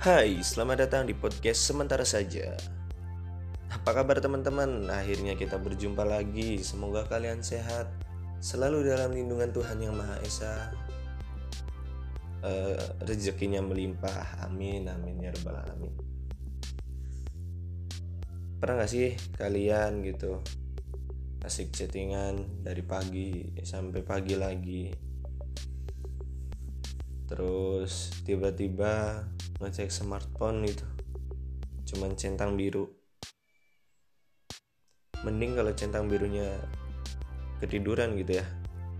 Hai, selamat datang di podcast sementara saja. Apa kabar teman-teman? Akhirnya kita berjumpa lagi. Semoga kalian sehat, selalu dalam lindungan Tuhan Yang Maha Esa. Uh, rezekinya melimpah. Amin, amin ya rabbal alamin. Pernah gak sih kalian gitu asik chattingan dari pagi sampai pagi lagi terus tiba-tiba ngecek smartphone gitu. Cuman centang biru. Mending kalau centang birunya ketiduran gitu ya.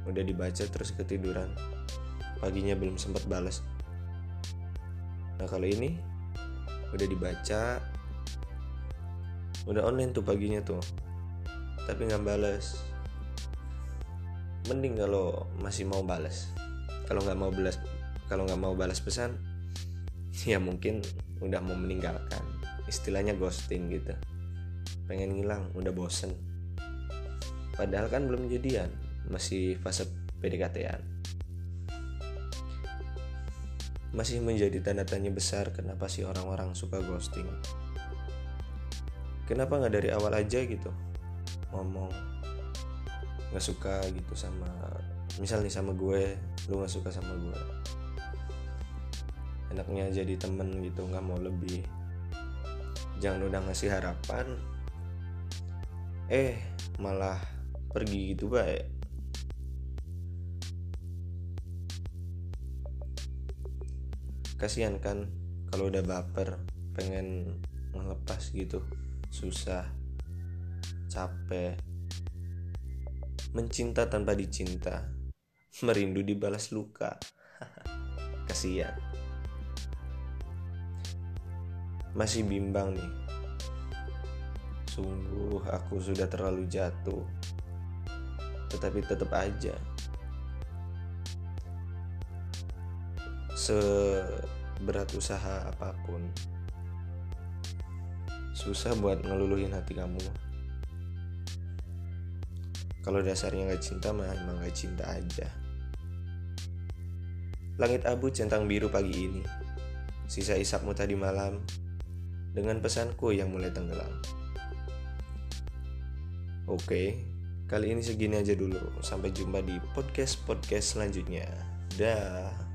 Udah dibaca terus ketiduran. Paginya belum sempat balas nah kalau ini udah dibaca. Udah online tuh paginya tuh. Tapi nggak balas mending kalau masih mau balas kalau nggak mau balas kalau nggak mau balas pesan ya mungkin udah mau meninggalkan. Istilahnya ghosting gitu. Pengen ngilang udah bosen. Padahal kan belum jadian masih fase PDKT-an masih menjadi tanda tanya besar kenapa sih orang-orang suka ghosting? Kenapa nggak dari awal aja gitu ngomong nggak suka gitu sama misal nih sama gue lu nggak suka sama gue enaknya jadi temen gitu nggak mau lebih. Jangan udah ngasih harapan eh malah pergi gitu baik kasihan kan kalau udah baper pengen ngelepas gitu susah capek. Mencinta tanpa dicinta merindu dibalas luka. Kasihan masih bimbang nih. Sungguh aku sudah terlalu jatuh. Tetapi tetap aja. Seberat usaha apa pun. Susah buat ngeluluhin hati kamu. Kalau dasarnya gak cinta mah emang gak cinta aja. Langit abu centang biru pagi ini. Sisa isapmu tadi malam dengan pesanku yang mulai tenggelam. Oke, kali ini segini aja dulu. Sampai jumpa di podcast-podcast selanjutnya. Dah.